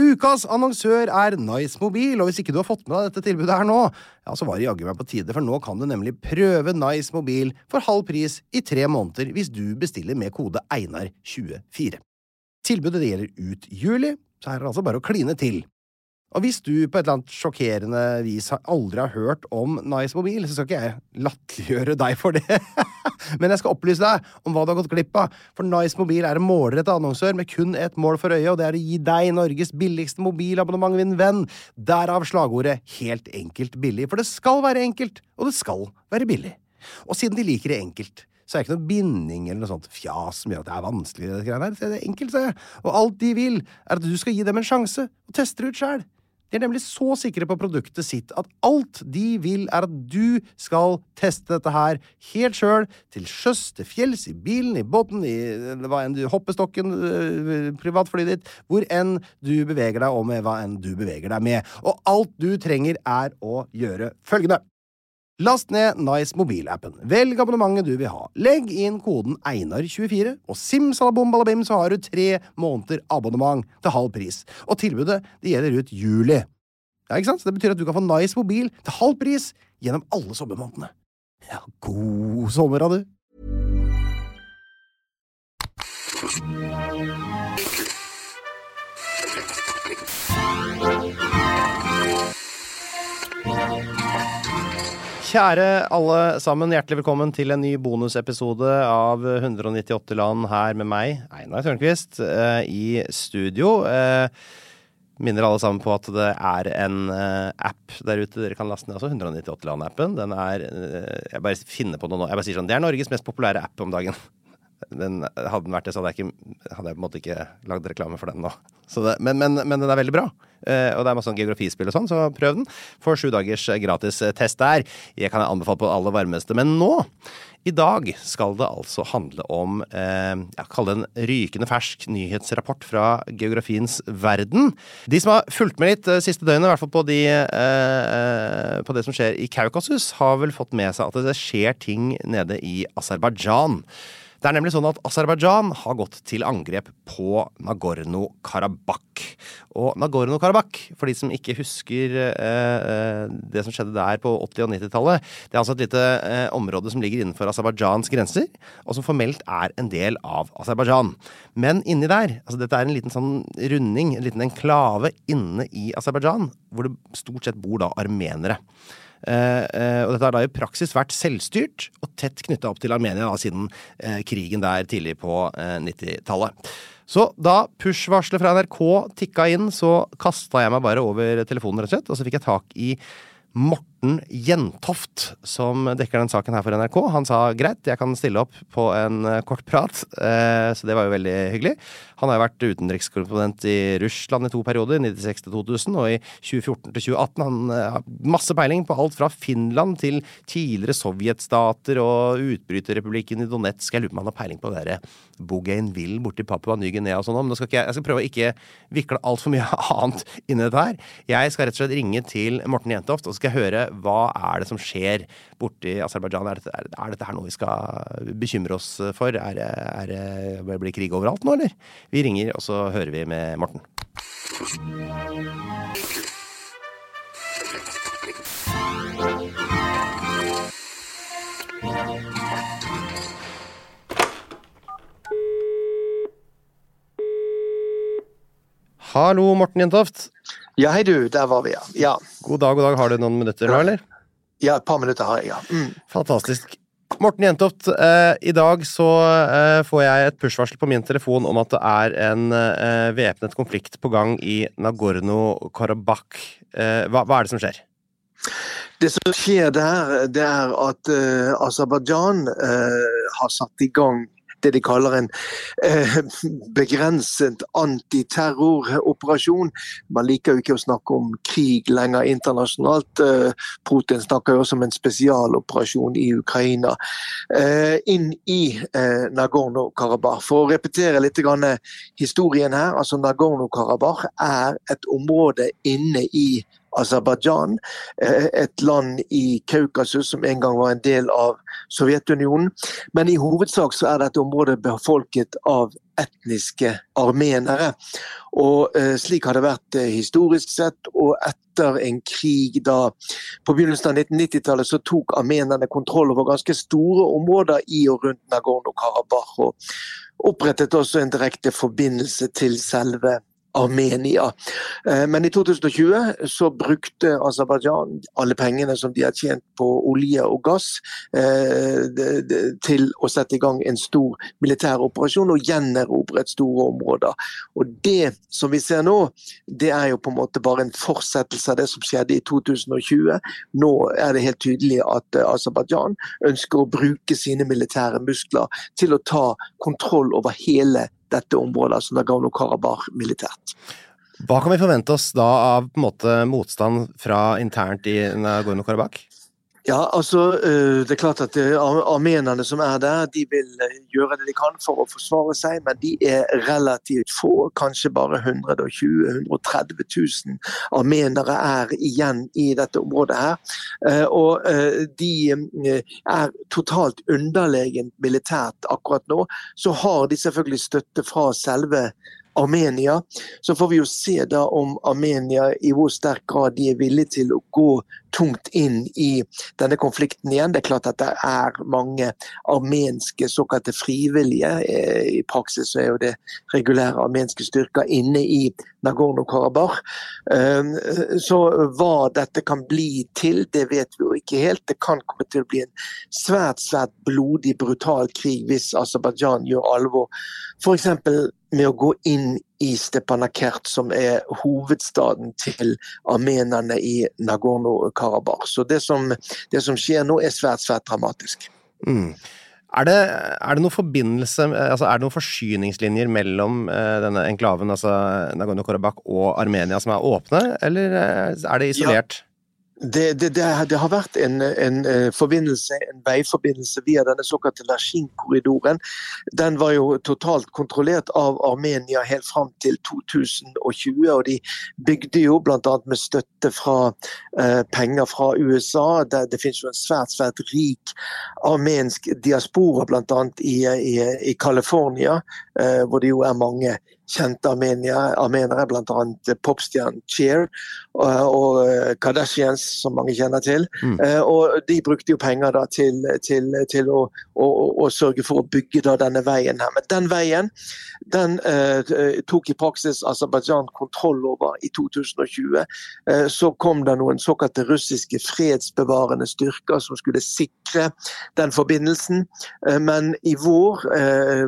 Ukas annonsør er Nice Mobil, og hvis ikke du har fått med deg dette tilbudet her nå, ja, så var det jaggu meg på tide, for nå kan du nemlig prøve Nice Mobil for halv pris i tre måneder hvis du bestiller med kode EINAR24. Tilbudet det gjelder ut juli, så her er det altså bare å kline til. Og hvis du på et eller annet sjokkerende vis aldri har hørt om Nice Mobil, så skal ikke jeg latterliggjøre deg for det. Men jeg skal opplyse deg om hva du har gått glipp av. For Nice Mobil er en målrettet annonsør med kun ett mål for øye, og det er å gi deg Norges billigste mobilabonnement, min venn. Derav slagordet helt enkelt billig. For det skal være enkelt, og det skal være billig. Og siden de liker det enkelt, så er det ikke noe binding eller noe sånt fjas som gjør at det er vanskelig. Det er enkelt, sier jeg. Og alt de vil, er at du skal gi dem en sjanse, og teste det ut sjæl. De er nemlig så sikre på produktet sitt at alt de vil, er at du skal teste dette her helt sjøl, til sjøs, til fjells, i bilen, i båten, i hva enn du hoppestokken, øh, privatflyet ditt, hvor enn du beveger deg, og med hva enn du beveger deg med. Og alt du trenger, er å gjøre følgende. Last ned Nice mobilappen. Velg abonnementet du vil ha. Legg inn koden EINAR24, og simsalabom-balabim så har du tre måneder abonnement til halv pris. Og tilbudet det gjelder ut juli. Ja, ikke sant? Så det betyr at du kan få Nice mobil til halv pris gjennom alle sommermånedene. Ja, god sommer, da, du. Kjære alle sammen, hjertelig velkommen til en ny bonusepisode av 198 land her med meg, Einar Tørnquist, eh, i studio. Eh, minner alle sammen på at det er en eh, app der ute dere kan laste ned. Altså 198 land-appen. Den er Jeg bare finner på noe nå. Jeg bare sier sånn Det er Norges mest populære app om dagen. Den, hadde den vært det, så hadde jeg, ikke, hadde jeg på en måte ikke lagd reklame for den nå. Det, men, men, men, den er veldig bra. Eh, og det er masse sånn geografispill og sånn, så prøv den. Får sju dagers gratis test der. Jeg kan anbefale på det aller varmeste. Men nå, i dag, skal det altså handle om eh, jeg kaller det en rykende fersk nyhetsrapport fra geografiens verden. De som har fulgt med litt eh, siste døgnet, i hvert fall på, de, på det som skjer i Kaukasus, har vel fått med seg at det skjer ting nede i Aserbajdsjan. Det er nemlig sånn at Aserbajdsjan har gått til angrep på Nagorno-Karabakh. Og Nagorno-Karabakh, for de som ikke husker eh, det som skjedde der på 80- og 90-tallet, det er altså et lite eh, område som ligger innenfor Aserbajdsjans grenser, og som formelt er en del av Aserbajdsjan. Men inni der, altså dette er en liten sånn runding, en liten enklave inne i Aserbajdsjan, hvor det stort sett bor da armenere. Uh, uh, og dette har da i praksis vært selvstyrt og tett knytta opp til Armenia da, siden uh, krigen der tidlig på 90-tallet. Så da push-varselet fra NRK tikka inn, så kasta jeg meg bare over telefonen, rett og slett, og så fikk jeg tak i Morten Jentoft, som dekker den saken her for NRK. Han sa greit, jeg kan stille opp på en kort prat, så det var jo veldig hyggelig. Han har jo vært utenrikskorrespondent i Russland i to perioder, 96 til 2000, og i 2014 til 2018. Han har masse peiling på alt fra Finland til tidligere sovjetstater og utbryterrepublikken i Donetsk. Jeg lurer på om han har peiling på det derre Bougainville borti Papua Ny-Guinea og sånn. Men skal jeg, jeg, skal prøve å ikke vikle altfor mye annet inn i dette her. Jeg skal rett og slett ringe til Morten Jentoft og så skal jeg høre hva er det som skjer borti Aserbajdsjan? Er, er, er dette her noe vi skal bekymre oss for? Er, er, blir det krig overalt nå, eller? Vi ringer, og så hører vi med Morten. Hallo, Morten Jentoft. Ja, hei du, der var vi, ja. ja. God dag, god dag. Har du noen minutter nå, eller? Ja, et par minutter har jeg, ja. Mm. Fantastisk. Morten Jentoft, eh, i dag så eh, får jeg et push-varsel på min telefon om at det er en eh, væpnet konflikt på gang i Nagorno-Karabakh. Eh, hva, hva, er det som skjer? Det som skjer der, det er at uh, Aserbajdsjan uh, har satt i gang det de kaller en eh, begrenset antiterroroperasjon. Man liker jo ikke å snakke om krig lenger internasjonalt. Eh, Putin snakker jo også om en spesialoperasjon i Ukraina. Eh, inn i eh, Nagorno-Karabakh. For å repetere litt historien her. altså Nagorno-Karabakh er et område inne i Aserbajdsjan, eh, et land i Kaukasus som en gang var en del av Sovjetunionen. Men i hovedsak så er dette området befolket av etniske armenere. Og eh, slik har det vært eh, historisk sett. Og etter en krig da på begynnelsen av 1990-tallet så tok armenerne kontroll over ganske store områder i og rundt Nagorno-Karabakh. Og opprettet også en direkte forbindelse til selve Armenia. Eh, men i 2020 så brukte Aserbajdsjan alle pengene som de har tjent på olje og gass, eh, til å sette i gang en stor militær operasjon og gjenerobret store områder. Og Det som vi ser nå, det er jo på en måte bare en fortsettelse av det som skjedde i 2020. Nå er det helt tydelig at eh, Aserbajdsjan ønsker å bruke sine militære muskler til å ta kontroll over hele dette området, altså Nagorno-Karabakh, militært. Hva kan vi forvente oss da av måte, motstand fra internt i Nagorno-Karabakh? Ja, altså eh, Det er klart at eh, armenerne som er der, de vil eh, gjøre det de kan for å forsvare seg, men de er relativt få. Kanskje bare 120 130 000 armenere er igjen i dette området her. Og de er totalt underlegent militært akkurat nå. Så har de selvfølgelig støtte fra selve Armenia. Så får vi jo se da om Armenia i hvor sterk grad de er villige til å gå tungt inn i denne konflikten igjen. Det er klart at det er mange armenske såkalte frivillige. Eh, I praksis er jo det regulære armenske styrker inne i Nagorno-Karabakh. Eh, så hva dette kan bli til, det vet vi jo ikke helt. Det kan komme til å bli en svært, svært blodig, brutal krig hvis Aserbajdsjan gjør alvor. F.eks med å gå inn i Stepanakert, som er hovedstaden til armenerne i Nagorno-Karabakh. Så det som, det som, skjer nå, er svært, svært dramatisk. Mm. Er det, er det noen forbindelse, altså er det noen forsyningslinjer mellom uh, denne enklaven, altså Nagorno-Karabakh, og Armenia som er åpne, eller eh, er det isolert? Ja. Det, det, det, det, har vært en, en, eh, forbindelse, en veiforbindelse via denne såkalte Lashin-korridoren. Den var jo totalt kontrollert av Armenia helt fram til 2020. og De bygde jo bl.a. med støtte fra eh, penger fra USA. Det, det finnes jo en svært svært rik armensk diaspora bl.a. i, i, i California, eh, hvor det jo er mange kjente armenere, bl.a. popstjernen Cheer og, og Kardashians, som mange kjenner til. Mm. Uh, og De brukte jo penger da til, til, til å, å, å, sørge for å bygge da denne veien her. Men den veien den uh, tok i praksis Aserbajdsjan kontroll over i 2020. Uh, så kom det noen såkalte russiske fredsbevarende styrker som skulle sikre den forbindelsen. men i vår,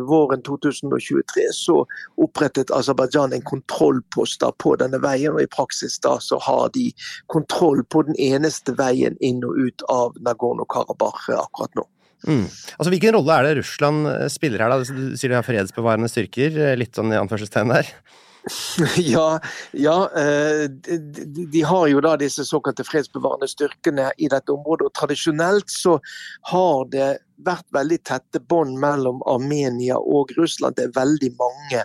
våren 2023 så opprettet opprettet Aserbajdsjan en kontrollpost på denne veien, og i praksis da så har de kontroll på den eneste veien inn og ut av Nagorno-Karabakh akkurat nå. Mm. Altså, Hvilken rolle er det Russland eh, spiller her? da? Du sier de har fredsbevarende styrker, eh, litt sånn i anførselstegn der? Ja, ja eh, de, de, har jo da disse såkalte fredsbevarende styrkene i dette området. og Tradisjonelt så har det vært veldig tette bånd mellom Armenia og Russland. Det er veldig mange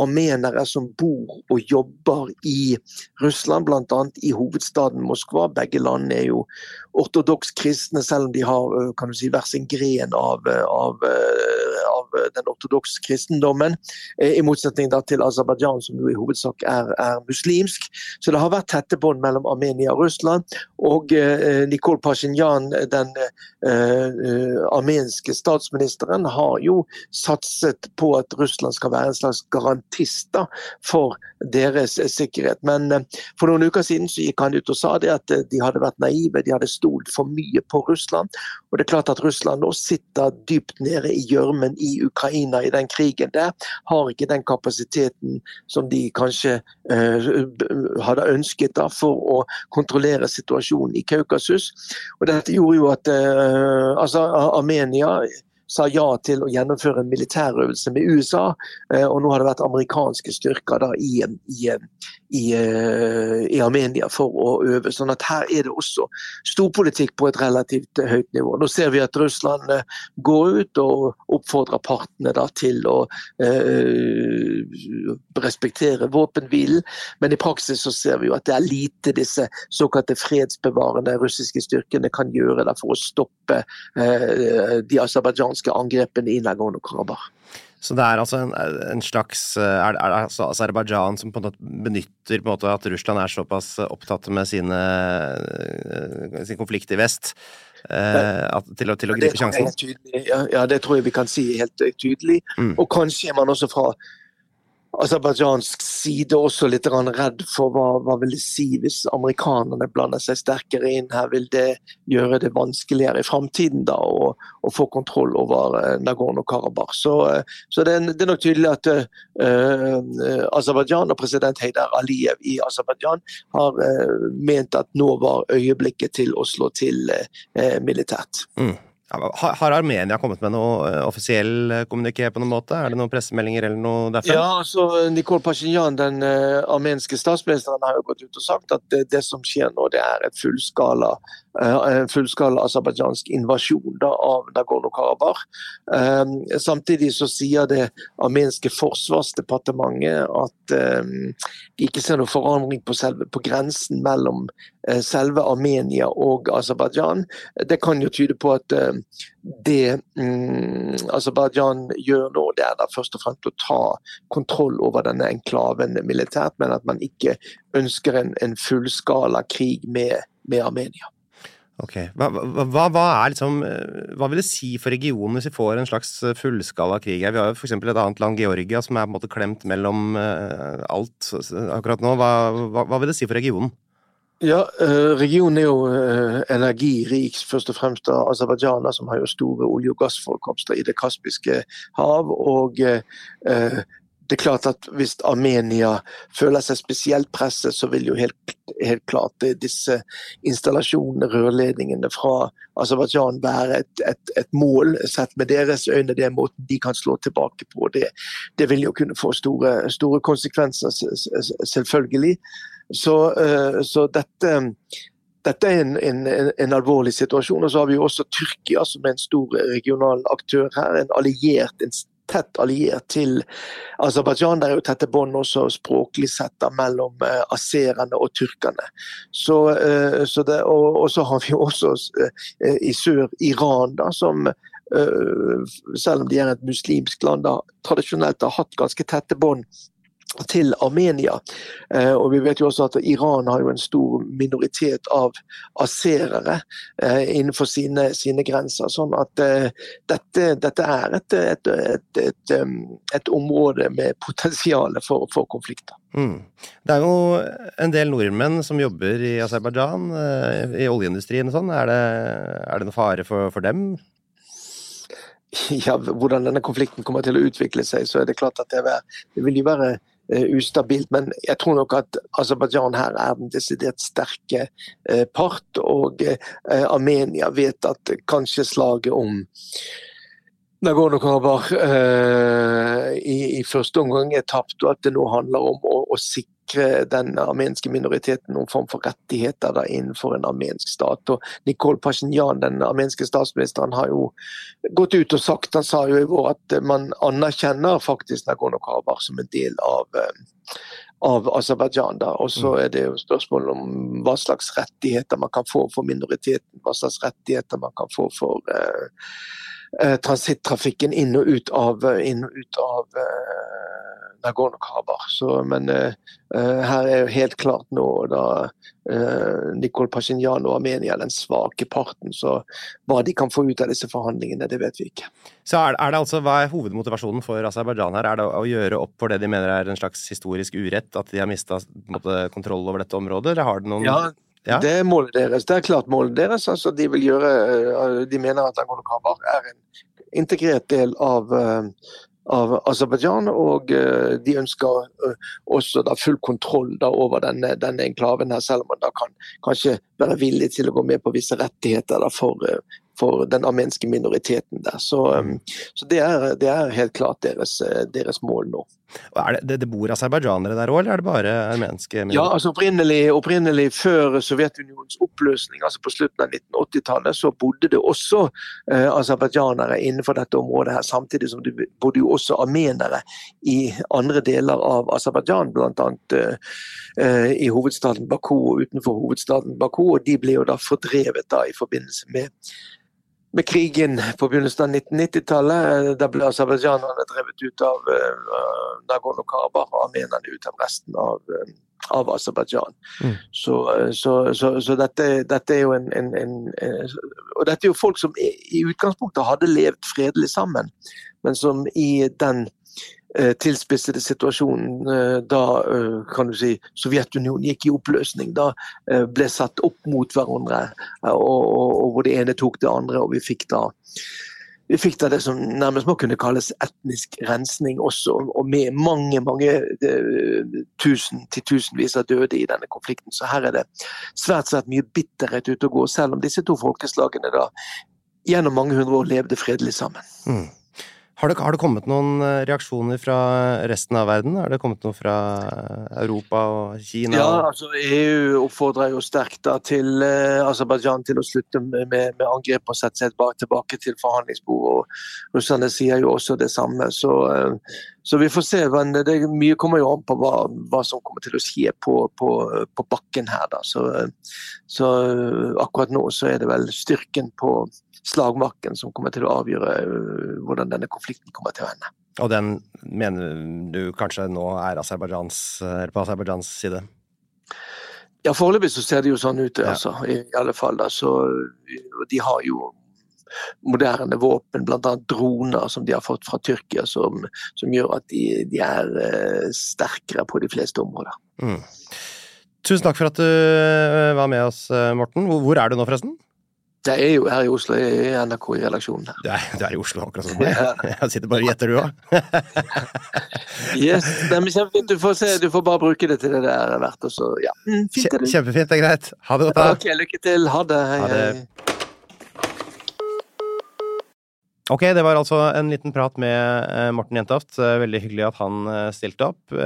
armenere som bor og jobber i Russland, bl.a. i hovedstaden Moskva. Begge land er jo ortodoks kristne, selv om de har kan du si, hver sin gren av, av, av den ortodokse kristendommen. I motsetning til Aserbajdsjan, som jo i hovedsak er, er, muslimsk. Så det har vært tette bånd mellom Armenia og Russland. Og eh, Nikol Pasjinjan, den eh, armenske statsministeren har jo satset på at Russland skal være en slags garantist for deres sikkerhet. Men for noen uker siden så gikk han ut og sa det at de hadde vært naive, de hadde stolt for mye på Russland. Og det er klart at Russland nå sitter dypt nede i gjørmen i Ukraina i den krigen der. Har ikke den kapasiteten som de kanskje uh, hadde ønsket da, for å kontrollere situasjonen i Kaukasus. Og dette gjorde jo at uh, altså, Armenia sa ja til å gjennomføre en militærøvelse med USA. Eh, og nå har det vært amerikanske styrker i, i, i, eh, i, Armenia for å øve. sånn at her er det også storpolitikk på et relativt høyt nivå. Nå ser vi at Russland eh, går ut og oppfordrer partene da, til å eh, respektere våpenhvilen, men i praksis så ser vi jo at det er lite disse såkalte fredsbevarende russiske styrkene kan gjøre da, for å stoppe eh, de aserbajdsjanske angrepene i Nagorno-Karabakh. Så det er altså en, en slags Er det, altså Aserbajdsjan som på en måte benytter på en måte at Russland er såpass opptatt med sine, eh, sin konflikt i vest, eh, til, å, til, å, gripe sjansen? Ja, ja, det tror jeg vi kan si helt tydelig. Mm. Og kanskje er man også fra aserbajdsjansk side også litt redd for hva, hva vil det si hvis amerikanerne blander seg sterkere inn her. Vil det gjøre det vanskeligere i framtiden å, å, få kontroll over uh, Nagorno-Karabakh? Så, uh, så det, er, det, er nok tydelig at uh, Aserbajdsjan og president Heidar Aliyev i Aserbajdsjan har uh, ment at nå var øyeblikket til å slå til militært. Mm. Har Armenia kommet med noe eh, offisiell eh, kommuniké på noen måte? Er det noen pressemeldinger eller noe derfra? Ja, altså Nikol Pashinyan, den uh, armenske statsministeren, har jo gått ut og sagt at det, det som skjer nå, det er et fullskala en fullskala aserbajdsjansk invasjon da, av Nagorno-Karabakh. Um, samtidig så sier det armenske forsvarsdepartementet at um, de ikke ser noen forandring på, selve, på grensen mellom selve Armenia og Aserbajdsjan. Det kan jo tyde på at uh, det mm, Aserbajdsjan gjør nå, det er da først og fremst å ta kontroll over denne enklaven militært, men at man ikke ønsker en, en fullskala krig med, med Armenia. Ok. Hva, hva, hva, liksom, hva, vil det si for regionen hvis vi får en slags fullskala krig her? Vi har jo f.eks. et annet land, Georgia, som er på en måte klemt mellom alt akkurat nå. Hva, vil det si for regionen? Ja, uh, Regionen er jo uh, energirik, først og fremst av Aserbajdsjan, som har jo store olje- og gassforekomster i Det kaspiske hav. og uh, det er klart at Hvis Armenia føler seg spesielt presset, så vil jo helt, helt klart disse installasjonene, rørledningene fra Aserbajdsjan være et, et, et, mål, sett med deres øyne. Er måten de kan slå tilbake på. Det, det vil jo kunne få store, store konsekvenser, selvfølgelig. Så, eh, så dette, dette er en, en, en, alvorlig situasjon. Og så har vi jo også Tyrkia som er en stor regional aktør her. En alliert, en tett alliert til Aserbajdsjan. Det er jo tette bånd også språklig sett mellom uh, aserene og tyrkerne. Så, uh, så det, og, og, så har vi jo også uh, i sør Iran, da, som selv om de er et muslimsk land, da, tradisjonelt har hatt ganske tette bånd til Armenia. Eh, og vi vet jo også at Iran har jo en stor minoritet av aserere eh, innenfor sine, sine, grenser. Sånn at eh, dette, dette, er et, et, et, et, område med potensial for, for konflikter. Mm. Det er jo en del nordmenn som jobber i Aserbajdsjan, i oljeindustrien og sånn. Er, er, det noen fare for, for dem? Ja, hvordan denne konflikten kommer til å utvikle seg, så er det klart at det, det vil jo være Eh, ustabilt. Men jeg tror nok at Aserbajdsjan her er den desidert sterke eh, part. Og eh, Armenia vet at kanskje slaget om Nagorno-Karabakh i, i, første omgang er tapt, og at det nå handler om å, å sikre sikre den armenske minoriteten noen form for rettigheter da, innenfor en armensk stat. Og Nikol Pashinyan, den armenske statsministeren, har jo gått ut og sagt han sa jo i vår at man anerkjenner faktisk Nagorno-Karabakh som en del av eh, av Aserbajdsjan. Og så mm. er det jo spørsmål om hva slags rettigheter man kan få for minoriteten. Hva slags rettigheter man kan få for uh, uh transittrafikken inn og ut av, inn og ut av eh, Nagorno-Karabakh. Men her er jo helt klart nå da Nikol Pasjinjan og Armenia den svake parten. Så hva de kan få ut av disse forhandlingene, det vet vi ikke. Så er, er det altså, Hva er hovedmotivasjonen for Aserbajdsjan her? Er det å gjøre opp for det de mener er en slags historisk urett, at de har mista kontroll over dette området? Eller har det noen ja, ja. Det er målet deres. Det er klart målet deres. Altså, de vil gjøre De mener at Nagorno-Karabakh er en integrert del av, av Aserbajdsjan, og de ønsker også da full kontroll da over denne, denne, enklaven, her, selv om man da kan kanskje være villig til å gå med på visse rettigheter da, for, for den armenske minoriteten der. Så, så det, er, det, er, helt klart deres, deres mål nå. Det, det, det, bor aserbajdsjanere der òg, eller er det bare armenske? Ja, altså opprinnelig, opprinnelig, før Sovjetunionens oppløsning, altså på slutten av 1980-tallet, så bodde det også eh, aserbajdsjanere innenfor dette området her, samtidig som det bodde jo også armenere i andre deler av Aserbajdsjan, bl.a. Eh, i hovedstaden Baku og utenfor hovedstaden Baku, og de ble jo da fordrevet da i forbindelse med med krigen på begynnelsen av 1990-tallet. Da ble aserbajdsjanerne drevet ut av uh, Nagorno-Karabakh og armenerne ut av resten av, uh, av Aserbajdsjan. Mm. Så, så, så, så dette, dette, er jo en, en, en, Og dette er jo folk som i utgangspunktet hadde levd fredelig sammen, men som i den Eh, tilspissede situasjonen eh, da eh, kan du si, Sovjetunionen gikk i oppløsning. Da ble satt opp mot hverandre, og, og, hvor det ene tok det andre. og vi fikk da vi fikk da det som nærmest må kunne kalles etnisk rensning også, og med mange mange tusen til tusenvis av døde i denne konflikten. Så her er det svært svært mye bitterhet ute å gå, selv om disse to folkeslagene da gjennom mange hundre år levde fredelig sammen. Mm. Har det, har det, kommet noen eh, reaksjoner fra resten av verden? Har det kommet noe fra Europa og Kina? Ja, altså EU oppfordrer jo sterkt til eh, Aserbajdsjan til å slutte med, med, angrep og sette seg tilbake til forhandlingsbordet. Russerne sier jo også det samme. Så, eh, så vi får se. men det, Mye kommer jo an på hva, hva som kommer til å skje på, på, på bakken her. da. Så, så akkurat nå så er det vel styrken på slagmarken som kommer til å avgjøre øh, hvordan denne konflikten kommer til å ende. Og den mener du kanskje nå er på Aserbajdsjans side? Ja, foreløpig så ser det jo sånn ut, ja. altså. I, alle fall. Da. Så, de har jo moderne våpen, bl.a. droner som de har fått fra Tyrkia, som, som gjør at de, de er uh, sterkere på de fleste områder. Mm. Tusen takk for at du øh, var med oss, Morten. Hvor er du nå, forresten? Jeg er jo her i Oslo, i NRK i redaksjonen her. Du er, du er i Oslo akkurat som meg. Jeg sitter bare og gjetter, du òg. yes. Du får se, du får bare bruke det til det det er verdt. Og så, ja. Mm, fint. Kjempefint, det er greit. Ha det godt. da. Ok, lykke til. Ha det. Hei, ha det. Ok, det var altså en liten prat med eh, Morten Jentoft. Eh, veldig hyggelig at han eh, stilte opp.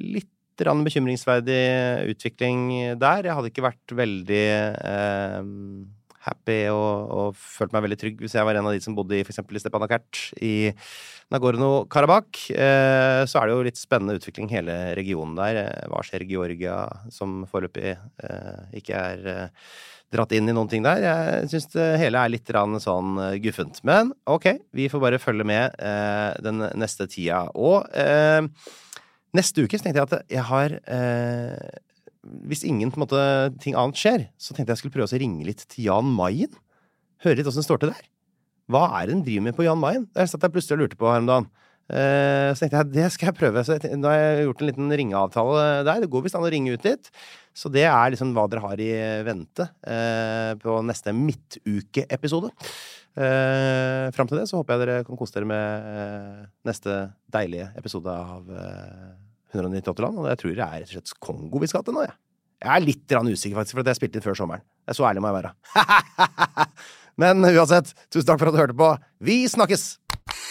Litt rann bekymringsverdig utvikling der. Jeg hadde ikke vært veldig eh, happy og, og følt meg veldig trygg hvis jeg var en av de som bodde i f.eks. i Stepanakert i Nagorno-Karabakh. Eh, så er det jo litt spennende utvikling hele regionen der. Hva skjer i Georgia, som foreløpig eh, ikke er dratt inn i noen ting der. Jeg syns det hele er litt sånn eh, guffent. Men ok, vi får bare følge med eh, den neste tida. Og neste uke så tenkte jeg at jeg har hvis ingen måte, ting annet skjer, så tenkte jeg skulle prøve å ringe litt til Jan Mayen. Høre litt åssen det står til der. Hva er det en driver med på Jan Mayen? Det satt jeg plutselig og lurte på her om dagen. Eh, så tenkte jeg det skal jeg prøve. Så jeg, har jeg gjort en liten ringeavtale der. Det går visst an å ringe ut dit. Så det er liksom hva dere har i vente uh, på neste midtukeepisode. Eh, Fram til det så håper jeg dere kan kose dere med eh, neste deilige episode av eh, 198 land, og jeg tror det er rett og slett Kongo vi skal til nå, jeg. Jeg er litt usikker, faktisk, for at jeg spilte inn før sommeren. Det er så ærlig må jeg være. Men uansett, tusen takk for at du hørte på. Vi snakkes!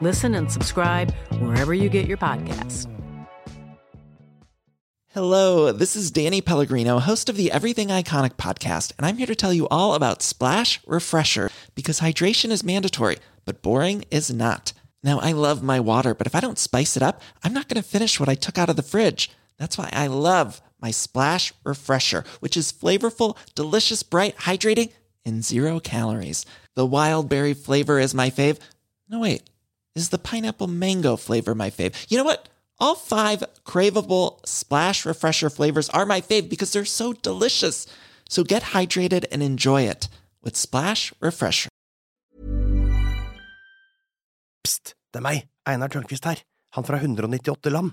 Listen and subscribe wherever you get your podcasts. Hello, this is Danny Pellegrino, host of the Everything Iconic podcast, and I'm here to tell you all about Splash Refresher because hydration is mandatory, but boring is not. Now, I love my water, but if I don't spice it up, I'm not going to finish what I took out of the fridge. That's why I love my Splash Refresher, which is flavorful, delicious, bright, hydrating, and zero calories. The wild berry flavor is my fave. No, wait, is the pineapple mango flavor my fave? You know what? All five craveable Splash Refresher flavors are my fave because they're so delicious. So get hydrated and enjoy it with Splash Refresher. Pst, det er meg, Einar Tørnquist her, han fra 198 land.